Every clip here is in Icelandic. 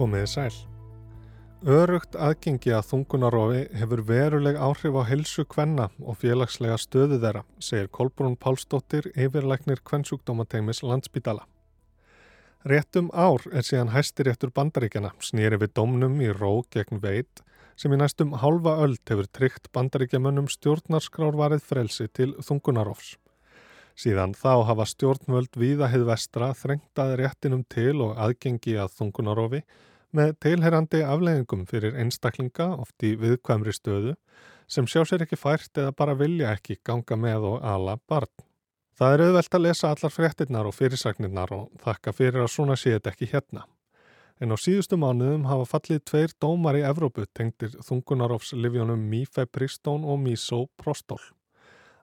Komiði sæl. Örugt aðgengi að þungunarofi hefur veruleg áhrif á helsu kvenna og félagslega stöðu þeirra, segir Kolbrún Pálsdóttir yfirleiknir kvennsjúkdómateimis landsbítala. Réttum ár er síðan hæstiréttur bandaríkjana snýri við domnum í ró gegn veit sem í næstum hálfa öld hefur tryggt bandaríkjamönnum stjórnarskrárvarið frelsi til þungunarofs. Síðan þá hafa stjórnvöld víðahið vestra þrengtað réttinum til og aðgengi að þungunarofi með teilherrandi afleggingum fyrir einstaklinga oft í viðkvæmri stöðu sem sjá sér ekki fært eða bara vilja ekki ganga með og ala barn. Það er auðvelt að lesa allar fréttinnar og fyrirsagnirnar og þakka fyrir að svona sé þetta ekki hérna. En á síðustu mánuðum hafa fallið tveir dómar í Evrópu tengdir þungunarofslifjónum Mifepristón og Misoprostol.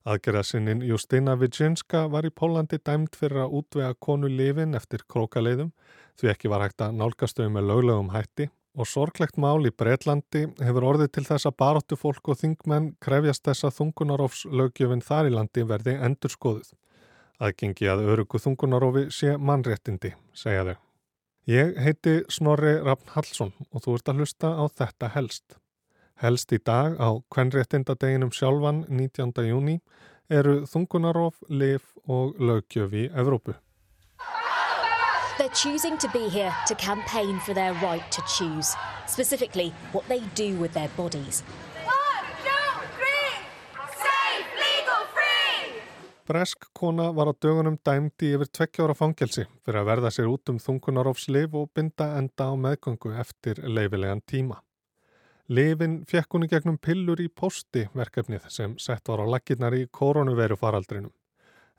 Aðgerðasinnin Justina Widzinska var í Pólandi dæmt fyrir að útvega konu lifin eftir krókaleiðum því ekki var hægt að nálgastöðu með löglegum hætti og sorglegt mál í Breitlandi hefur orðið til þess að baróttu fólk og þingmenn krefjast þess að þungunarofslögjöfin þar í landi verði endurskoðuð. Aðgengi að örugu þungunarofi sé mannréttindi, segja þau. Ég heiti Snorri Rafn Hallsson og þú ert að hlusta á þetta helst. Helst í dag á kvenréttindadeginum sjálfan 19. júni eru þungunarof, lif og lögjöf í Evrópu. They're choosing to be here to campaign for their right to choose, specifically what they do with their bodies. Bresk kona var á dögunum dæmdi yfir tvekkjára fangelsi fyrir að verða sér út um þungunarofsliv og binda enda á meðgöngu eftir leifilegan tíma. Livin fekk hún í gegnum pillur í posti verkefnið sem sett var á laginnar í koronaviru faraldrinum.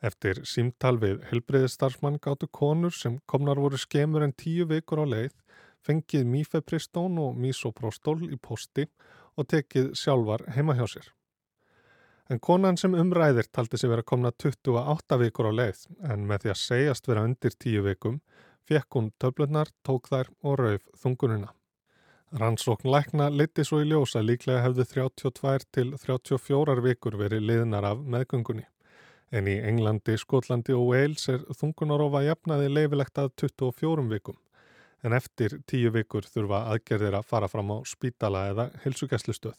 Eftir símtal við helbreyðistarfsmann gáttu konur sem komnar voru skemur en tíu vikur á leið, fengið mifepristón og misoprostól í posti og tekið sjálfar heima hjá sér. En konan sem umræðir taldi sig vera komna 28 vikur á leið en með því að segjast vera undir 10 vikum fekk hún töflunar, tók þær og rauf þungununa. Rannsókn lækna liti svo í ljósa líklega hefðu 32 til 34 vikur verið liðnar af meðgöngunni. En í Englandi, Skotlandi og Wales er þungunarofa jafnaði leifilegt að 24 vikum. En eftir 10 vikur þurfa aðgerðir að fara fram á spítala eða helsugæslustöð.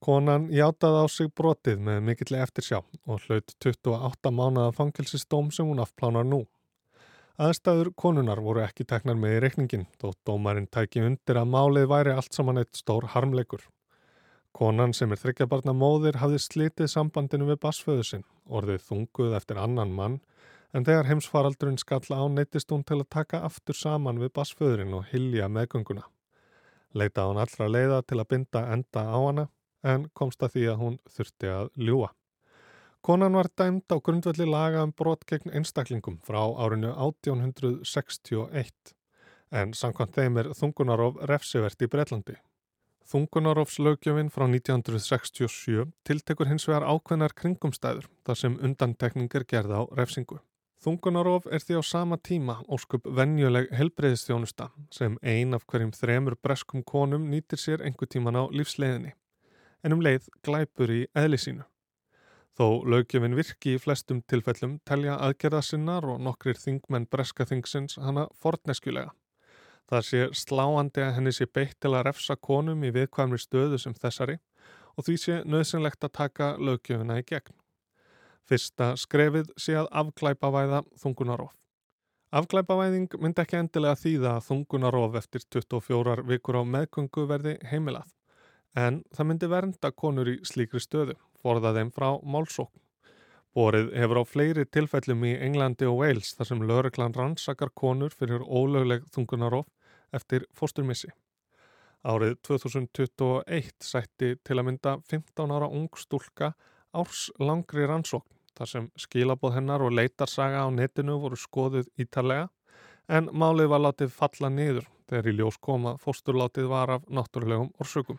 Konan játaði á sig brotið með mikill eftir sjá og hlaut 28 mánuða fangilsistóm sem hún afplánar nú. Aðstæður konunar voru ekki teknar með í reikningin þó dómarinn tæki undir að málið væri allt saman eitt stór harmleikur. Konan sem er þryggjabarna móðir hafði slitið sambandinu við basföðu sinn, orðið þunguð eftir annan mann en þegar heimsfaraldurinn skall á neittist hún til að taka aftur saman við basföðurinn og hilja meðgönguna. Leita hún allra leiða til að binda enda á hana en komst að því að hún þurfti að ljúa. Konan var dæmt á grundvelli laga um brot gegn einstaklingum frá árinu 1861 en samkvæmt þeim er þungunarof refsivert í Breitlandi. Þungunarofslögjöfin frá 1967 tiltekur hins vegar ákveðnar kringumstæður þar sem undantekningar gerða á refsingu. Þungunarof er því á sama tíma óskup venjuleg helbreyðistjónusta sem ein af hverjum þremur breskum konum nýtir sér einhver tíman á lífsleiðinni en um leið glæpur í eðli sínu. Þó lögjöfin virki í flestum tilfellum telja aðgerða sinnar og nokkrir þingmenn breska þingsins hana forneskjulega. Það sé sláandi að henni sé beitt til að refsa konum í viðkvæmri stöðu sem þessari og því sé nöðsynlegt að taka lögjöfina í gegn. Fyrsta skrefið sé að afglæpavæða þungunarof. Afglæpavæðing myndi ekki endilega þýða að þungunarof eftir 24 vikur á meðgöngu verði heimilað en það myndi vernda konur í slíkri stöðu, forða þeim frá málsókn. Borið hefur á fleiri tilfellum í Englandi og Wales þar sem lögreglan rannsakar konur fyrir ólögleg þungunarof eftir fósturmissi. Árið 2021 sætti til að mynda 15 ára ung stúlka árs langri rannsókn þar sem skilaboð hennar og leitarsaga á netinu voru skoðuð ítalega en málið var látið falla niður þegar í ljós koma fósturlátið var af náttúrulegum orsökum.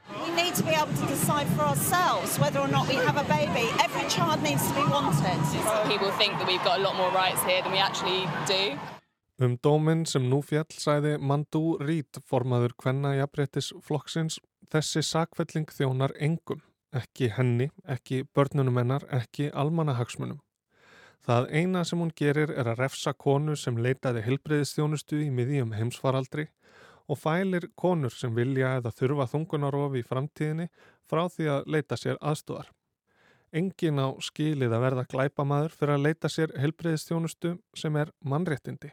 to be able to decide for ourselves whether or not we have a baby. Every child needs to be wanted. People think that we've got a lot more rights here than we actually do. Um dóminn sem nú fjall sæði Mandú Rít formaður Kvenna Jafnréttis flokksins þessi sakfelling þjónar engum, ekki henni, ekki börnunum hennar, ekki almanahagsmunum. Það eina sem hún gerir er að refsa konu sem leitaði helbreyðistjónustu í miðjum heimsfaraldri og fælir konur sem vilja eða þurfa þungunarof í framtíðinni frá því að leita sér aðstúðar. Engin á skilið að verða glæpamaður fyrir að leita sér helbreyðistjónustu sem er mannréttindi.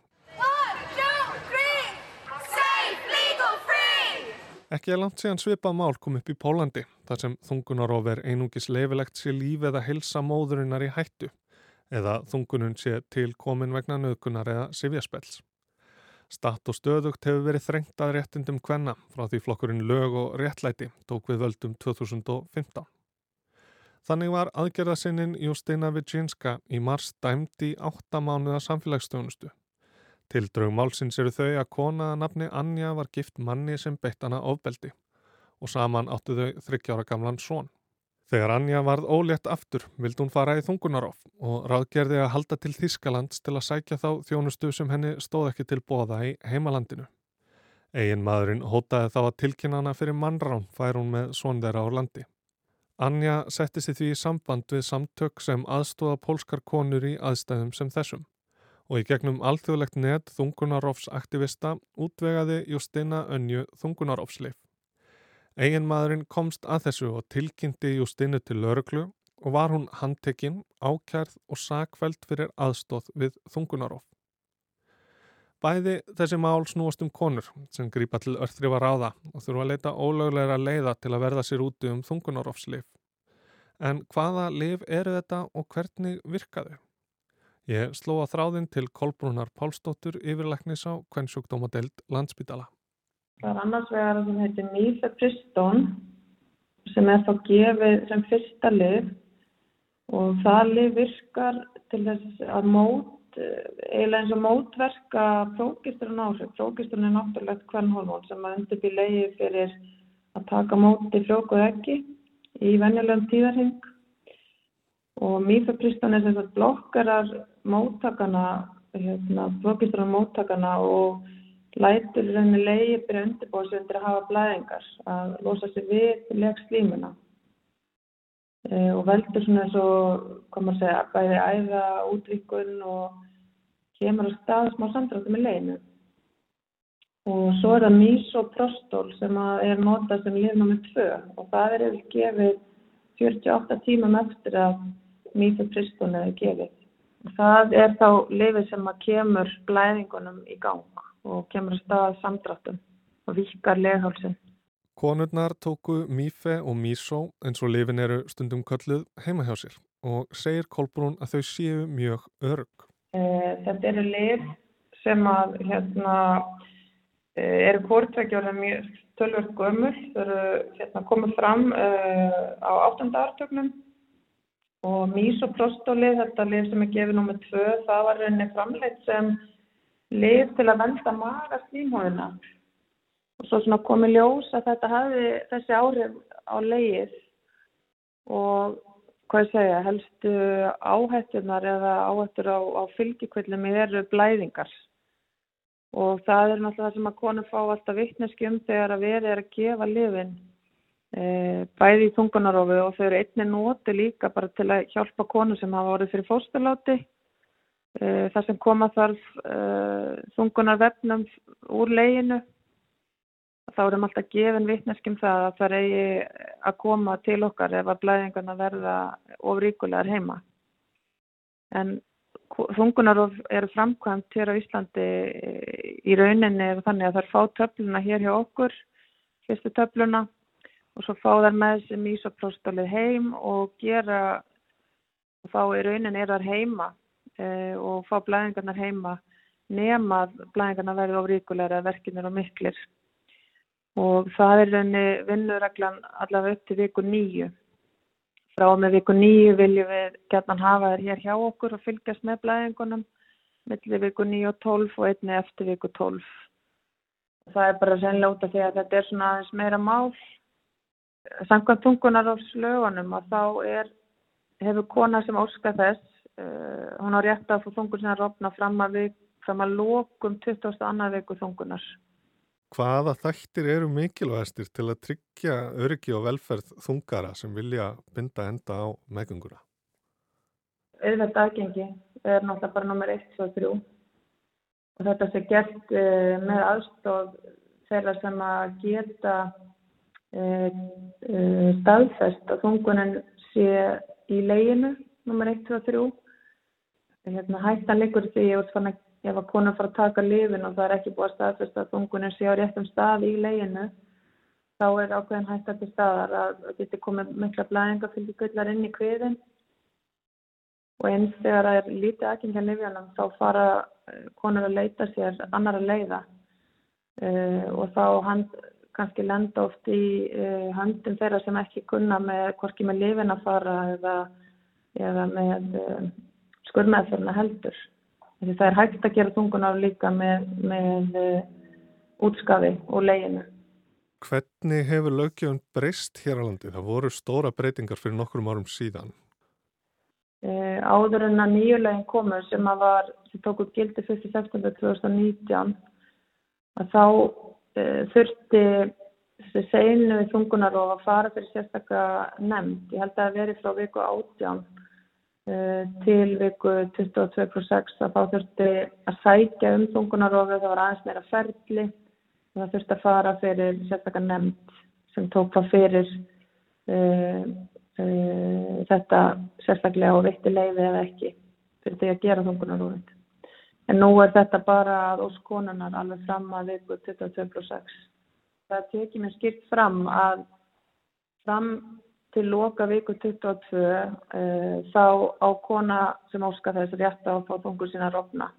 Ekki er langt síðan svipað mál kom upp í Pólandi þar sem þungunarof er einungis leifilegt sér líf eða hilsa móðurinnar í hættu eða þungunun sé til komin vegna nöðkunar eða sifjaspels. Statt og stöðugt hefur verið þrengt að réttindum kvenna frá því flokkurinn lög og réttlæti tók við völdum 2015. Þannig var aðgerðasinnin Justina Viginska í mars dæmd í áttamánuða samfélagsstjónustu. Til draugmálsins eru þau að kona að nafni Anja var gift manni sem beitt hana ofbeldi og saman áttu þau þryggjára gamlan són. Þegar Anja varð ólétt aftur vildi hún fara í þungunarof og ráðgerði að halda til Þískalands til að sækja þá þjónustu sem henni stóð ekki til bóða í heimalandinu. Egin maðurinn hótaði þá að tilkynna hana fyrir mannrán fær hún með són þeirra á landi. Anja setti sér því í samband við samtök sem aðstóða pólskar konur í aðstæðum sem þessum og í gegnum alþjóðlegt net þungunarofsaktivista útvegaði Justina Önju þungunarofsleif. Egin maðurinn komst að þessu og tilkynnti Justinu til lauruglu og var hún handtekinn, ákjærð og sakveld fyrir aðstóð við þungunarof. Bæði þessi mál snúast um konur sem grýpa til örþrifa ráða og þurfa að leita ólögleira leiða til að verða sér úti um þungunarofslif. En hvaða lif eru þetta og hvernig virkaðu? Ég sló að þráðinn til Kolbrúnar Pálsdóttur yfirleiknis á kvennsjúkdómadeld landsbytala. Það er annars vegar að það heitir Mifepriston sem er þá gefið sem fyrsta lif og það lif virkar til þess að mót, eiginlega eins og mótverka prókisturinn áhrif. Prókisturinn er náttúrulegt kvennhormón sem að undirbí leiði fyrir að taka móti frjókuð ekki í venjulegum tíðarheng og Mifepriston er sem sagt blokkarar móttakana, hérna, prókisturinn móttakana og lætur henni leiði byrja undirbúið sig undir að hafa blæðingar, að losa sig við legslímuna e, og veldur svona eins og, hvað maður segja, bæði æða, útvíkun og kemur á stað smá samdráttum í leiðinu. Og svo er það misoprostol sem er notað sem lif nr. 2 og það er eða gefið 48 tímum eftir að misopristol er gefið. Það er þá lifið sem að kemur blæðingunum í gang og kemur að staða samdráttum og vikar leghálsin. Konurnar tóku Mífe og Mísó eins og lifin eru stundum kölluð heima hjá sér og segir Kolbrún að þau séu mjög örg. Eh, þetta eru lif sem að hérna, eh, eru kvortveggjóðlega mjög tölvört gömul. Þau eru hérna, komið fram eh, á áttandartögnum og Mísoprostoli, þetta lif sem er gefið nummið tvö, það var reyni framleitt sem lif til að venda maga slímhóðina og svo svona komi ljós að þetta hafi þessi áhrif á leið og hvað ég segja, helstu áhættunar eða áhættur á, á fylgjikvillum eru blæðingar. Og það er náttúrulega það sem að konu fá alltaf vittneskjum þegar að verið er að gefa lifin e, bæði í tungunarofi og þau eru einni nóti líka bara til að hjálpa konu sem hafa orðið fyrir fórsturláti þar sem koma þarf uh, þungunar vefnum úr leginu. Þá erum alltaf gefin vittneskjum það að það eigi að koma til okkar ef að blæðingarna verða ofríkulegar heima. En þungunar eru framkvæmt hér á Íslandi eh, í rauninni þannig að það er fá töfluna hér hjá okkur fyrstu töfluna og svo fá þær með sem ísopróstólið heim og gera og þá í rauninni er þar heima. Eh, og fá blæðingarnar heima nema að blæðingarnar verði ofríkulegra verkinir og miklir. Og það er rauninni vinnureglan allavega upp til viku nýju frá með viku nýju viljum við gætnan hafa þér hér hjá okkur og fylgjast með blæðingunum millir viku nýju og tólf og einni eftir viku tólf. Það er bara af því að þetta er svona aðeins meira mál. Samkvæmt tungunar á slögunum að þá er hefur kona sem óska þess uh, hún á rétt að fá þungun sem að rofna fram að, við, fram að 20. annar veiku þungunar. Hvaða þættir eru mikilvægastir til að tryggja öryggi og velferð þungara sem vilja binda enda á meðgönguna? Auðvitað aðgengi er náttúrulega bara nummer 1 og 3 og þetta sé gert uh, með aðstof þeirra sem að geta uh, staðfest að þungunin sé í leginu, nummer 1, 2 og 3. Hérna, hættan liggur því að ef að konur fara að taka lifin og það er ekki búið að staðfest að þungunin sé á réttum stað í leginu, þá er ákveðin hættan til staðar að það getur komið mikla blæðingafylgi gullar inn í kviðin og eins þegar það er lítið aðgengja lifjanum þá fara konur að leita sér annar að leiða. Uh, og þá hand, kannski lenda oft í uh, höndum þeirra sem ekki kunna með hvorki með lifin að fara eða, eða með uh, skurðmeðferna heldur. Því það er hægt að gera þungunar líka með, með útskafi og leginu. Hvernig hefur lögjöfun breyst hér á landi? Það voru stóra breytingar fyrir nokkrum árum síðan. Uh, áður en að nýjulegin komur sem að var, sem tók út gildi 1. september 2019 að þá uh, þurfti þessi seinu í þungunarof að fara fyrir sérstakka nefnd. Ég held að það veri frá viku 18 uh, til viku 22.6 að þá þurfti að sækja um þungunarofi, það var aðeins meira ferli og það þurfti að fara fyrir sérstakka nefnd sem tók það fyrir Uh, þetta sérstaklega og veitti leiði eða ekki fyrir því að gera þungunarúfind. En nú er þetta bara að óskonunar alveg fram að viku 22.6. Það tekið mér skipt fram að fram til loka viku 22 uh, þá á kona sem óskar þess rétt á að fá þungur sína rofna.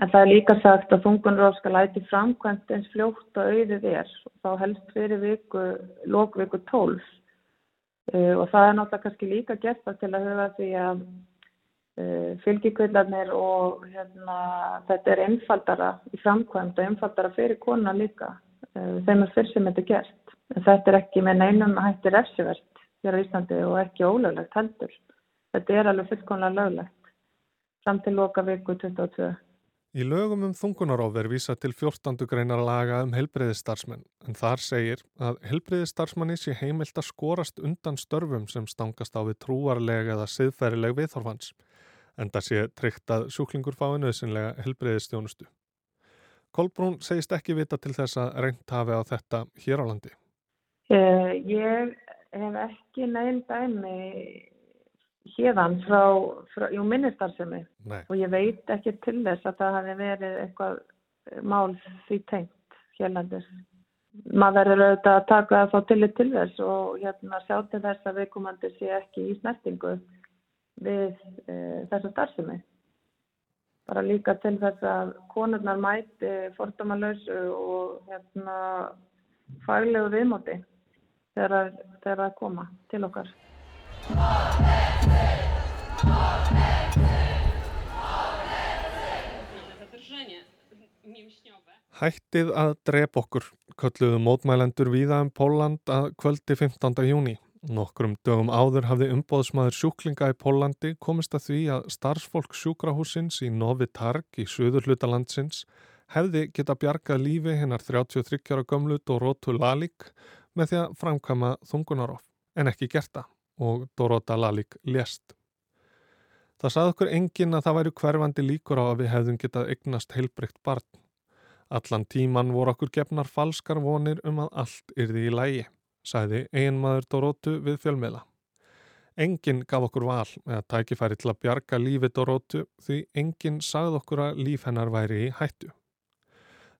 En það er líka sagt að þungunróf skal læti framkvæmt eins fljótt og auðið er og þá helst fyrir viku, lok viku 12 Uh, og það er náttúrulega kannski líka gert til að höfa því að uh, fylgjikvillarnir og hérna, þetta er einfaldara í framkvæmd og einfaldara fyrir kona líka uh, þeim er fyrst sem þetta er gert en þetta er ekki með neinum hætti refsivert hér á Íslandi og ekki ólöglegt heldur þetta er alveg fullkonlega löglegt fram til loka viku 22 Í lögum um þungunarof er vísa til 14. greinar laga um helbreyðistarsmenn en þar segir að helbreyðistarsmanni sé heimilt að skorast undan störfum sem stangast á við trúarlega eða siðfærileg viðþorfans en það sé tryggt að sjúklingur fái nöðsynlega helbreyðistjónustu. Kolbrún segist ekki vita til þess að reynt hafi á þetta hér á landi. Uh, ég hef ekki neinn dæmi hérðan frá, frá jú, minnistarðsemi og ég veit ekki til þess að það hafi verið eitthvað mál því tengt hérlandis. Maður verður auðvitað að taka þá tillit til þess og hérna sjá til þess að viðkomandi sé ekki í snertingu við e, þessu starfsemi. Bara líka til þess að konurnar mæti fordómalausu og hérna faglegu viðmóti þegar það koma til okkar. Hættið að drep okkur, kölluðu mótmælendur víða um Póland að kvöldi 15. júni. Nokkrum dögum áður hafði umbóðsmaður sjúklinga í Pólandi komist að því að starfsfólk sjúkrahúsins í Novi Targ í söður hlutalandsins hefði geta bjargað lífi hennar 33 ára gömlu Dorotu Lalik með því að framkama þungunarof, en ekki gert það og Dorota Lalik lést. Það sað okkur engin að það væri hverfandi líkur á að við hefðum getað eignast heilbrygt barn. Allan tíman voru okkur gefnar falskar vonir um að allt yrði í lægi, sæði einmaður Dorotu við fjölmiðla. Engin gaf okkur val með að tækifæri til að bjarga lífi Dorotu því engin sagði okkur að líf hennar væri í hættu.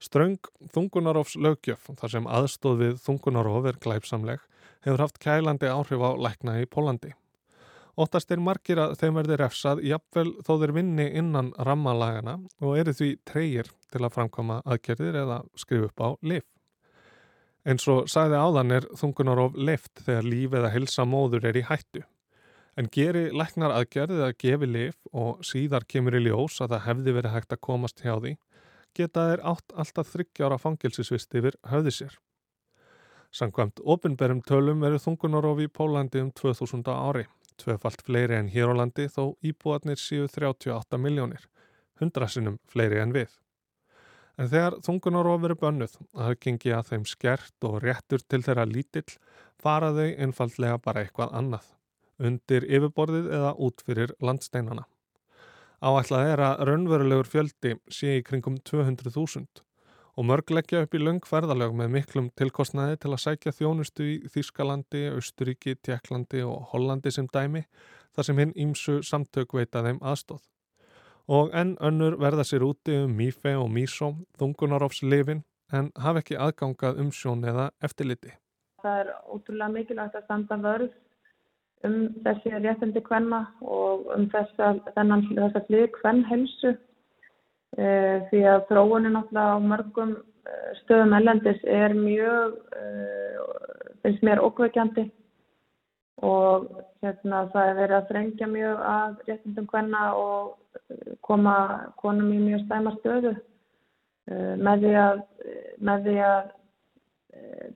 Ströng þungunarofs lögjöf, þar sem aðstóð við þungunarof er glæpsamleg, hefur haft kælandi áhrif á lækna í Pólandi. Óttast er margir að þeim verði refsað jafnvel þó þeir vinni innan rammalagana og eru því treyir til að framkoma aðgerðir eða skrifa upp á lif. En svo sæði áðan er þungunarof lift þegar líf eða hilsa móður er í hættu. En geri læknar aðgerðið að gefi lif og síðar kemur í ljós að það hefði verið hægt að komast hjá því geta þeir átt alltaf þryggjára fangilsisvist yfir höfði sér. Sankvæmt ofinberum tölum verið þungunarofi í Pólandi um 2000 ári, tvefalt fleiri en hér á landi þó íbúarnir séu 38 miljónir, hundrasinnum fleiri en við. En þegar þungunarofi verið bönnuð að gengi að þeim skert og réttur til þeirra lítill fara þau einfallega bara eitthvað annað, undir yfirborðið eða út fyrir landsteinana. Áætlað er að raunverulegur fjöldi sé í kringum 200.000 og mörg leggja upp í löngferðalög með miklum tilkostnaði til að sækja þjónustu í Þískalandi, Austuríki, Tjekklandi og Hollandi sem dæmi þar sem hinn ímsu samtök veita þeim aðstóð. Og enn önnur verða sér úti um Mífe og Mísó, þungunarofslifin, en hafa ekki aðgangað umsjón eða eftirliti. Það er ótrúlega mikilvægt að standa vörð um þessi réttindi kvenna og um þessa, þennan, þessa hlið kvennhelsu Eh, því að þróunin náttúrulega á mörgum eh, stöðum ellendis er mjög, eh, finnst mér okkveikjandi og hérna, það er verið að þrengja mjög að réttindum hvenna og koma konum í mjög stæma stöðu með því að, með því að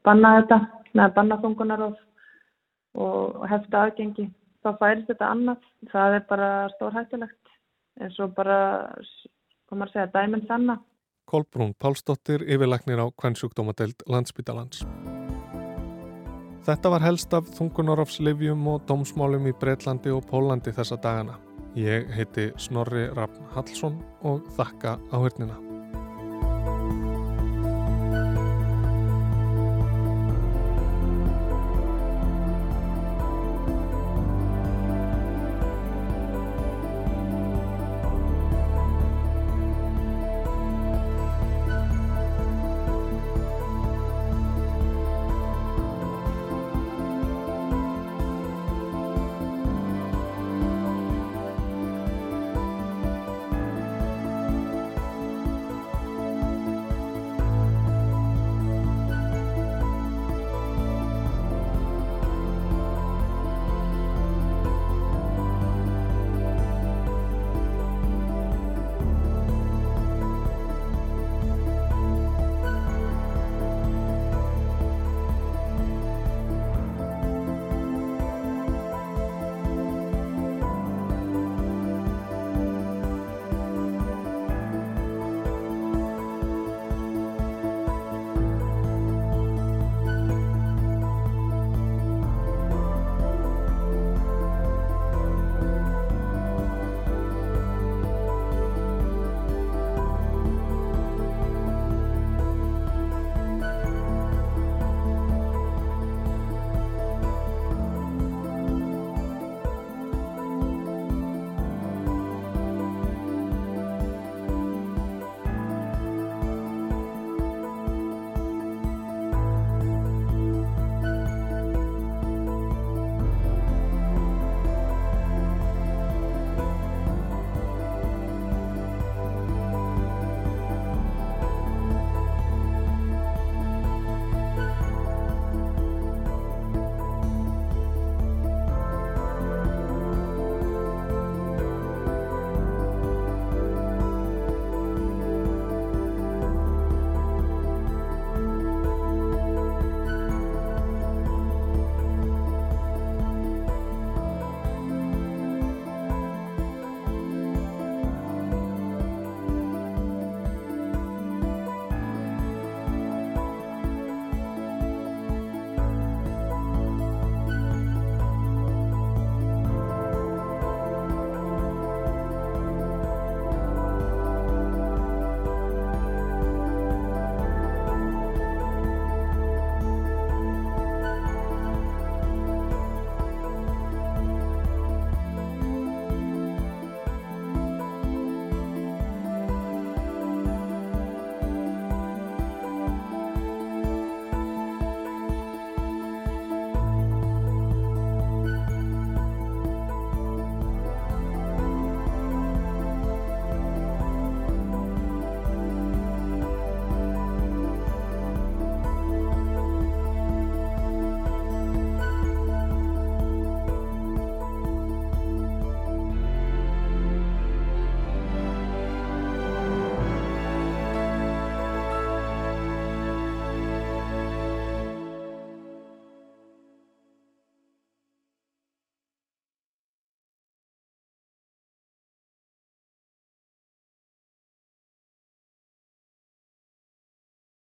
banna þetta, með banna þungunar og, hefta aðgengi. Þá færist þetta annað, það er bara stórhættilegt eins og bara komar að segja dæminn sanna. Kolbrún Pálsdóttir, yfirleiknir á kvennsjúkdómadeild landsbytalans. Þetta var helst af þungunarofslifjum og dómsmálum í Breitlandi og Pólandi þessa dagana. Ég heiti Snorri Raffn Hallsson og þakka á hörnina.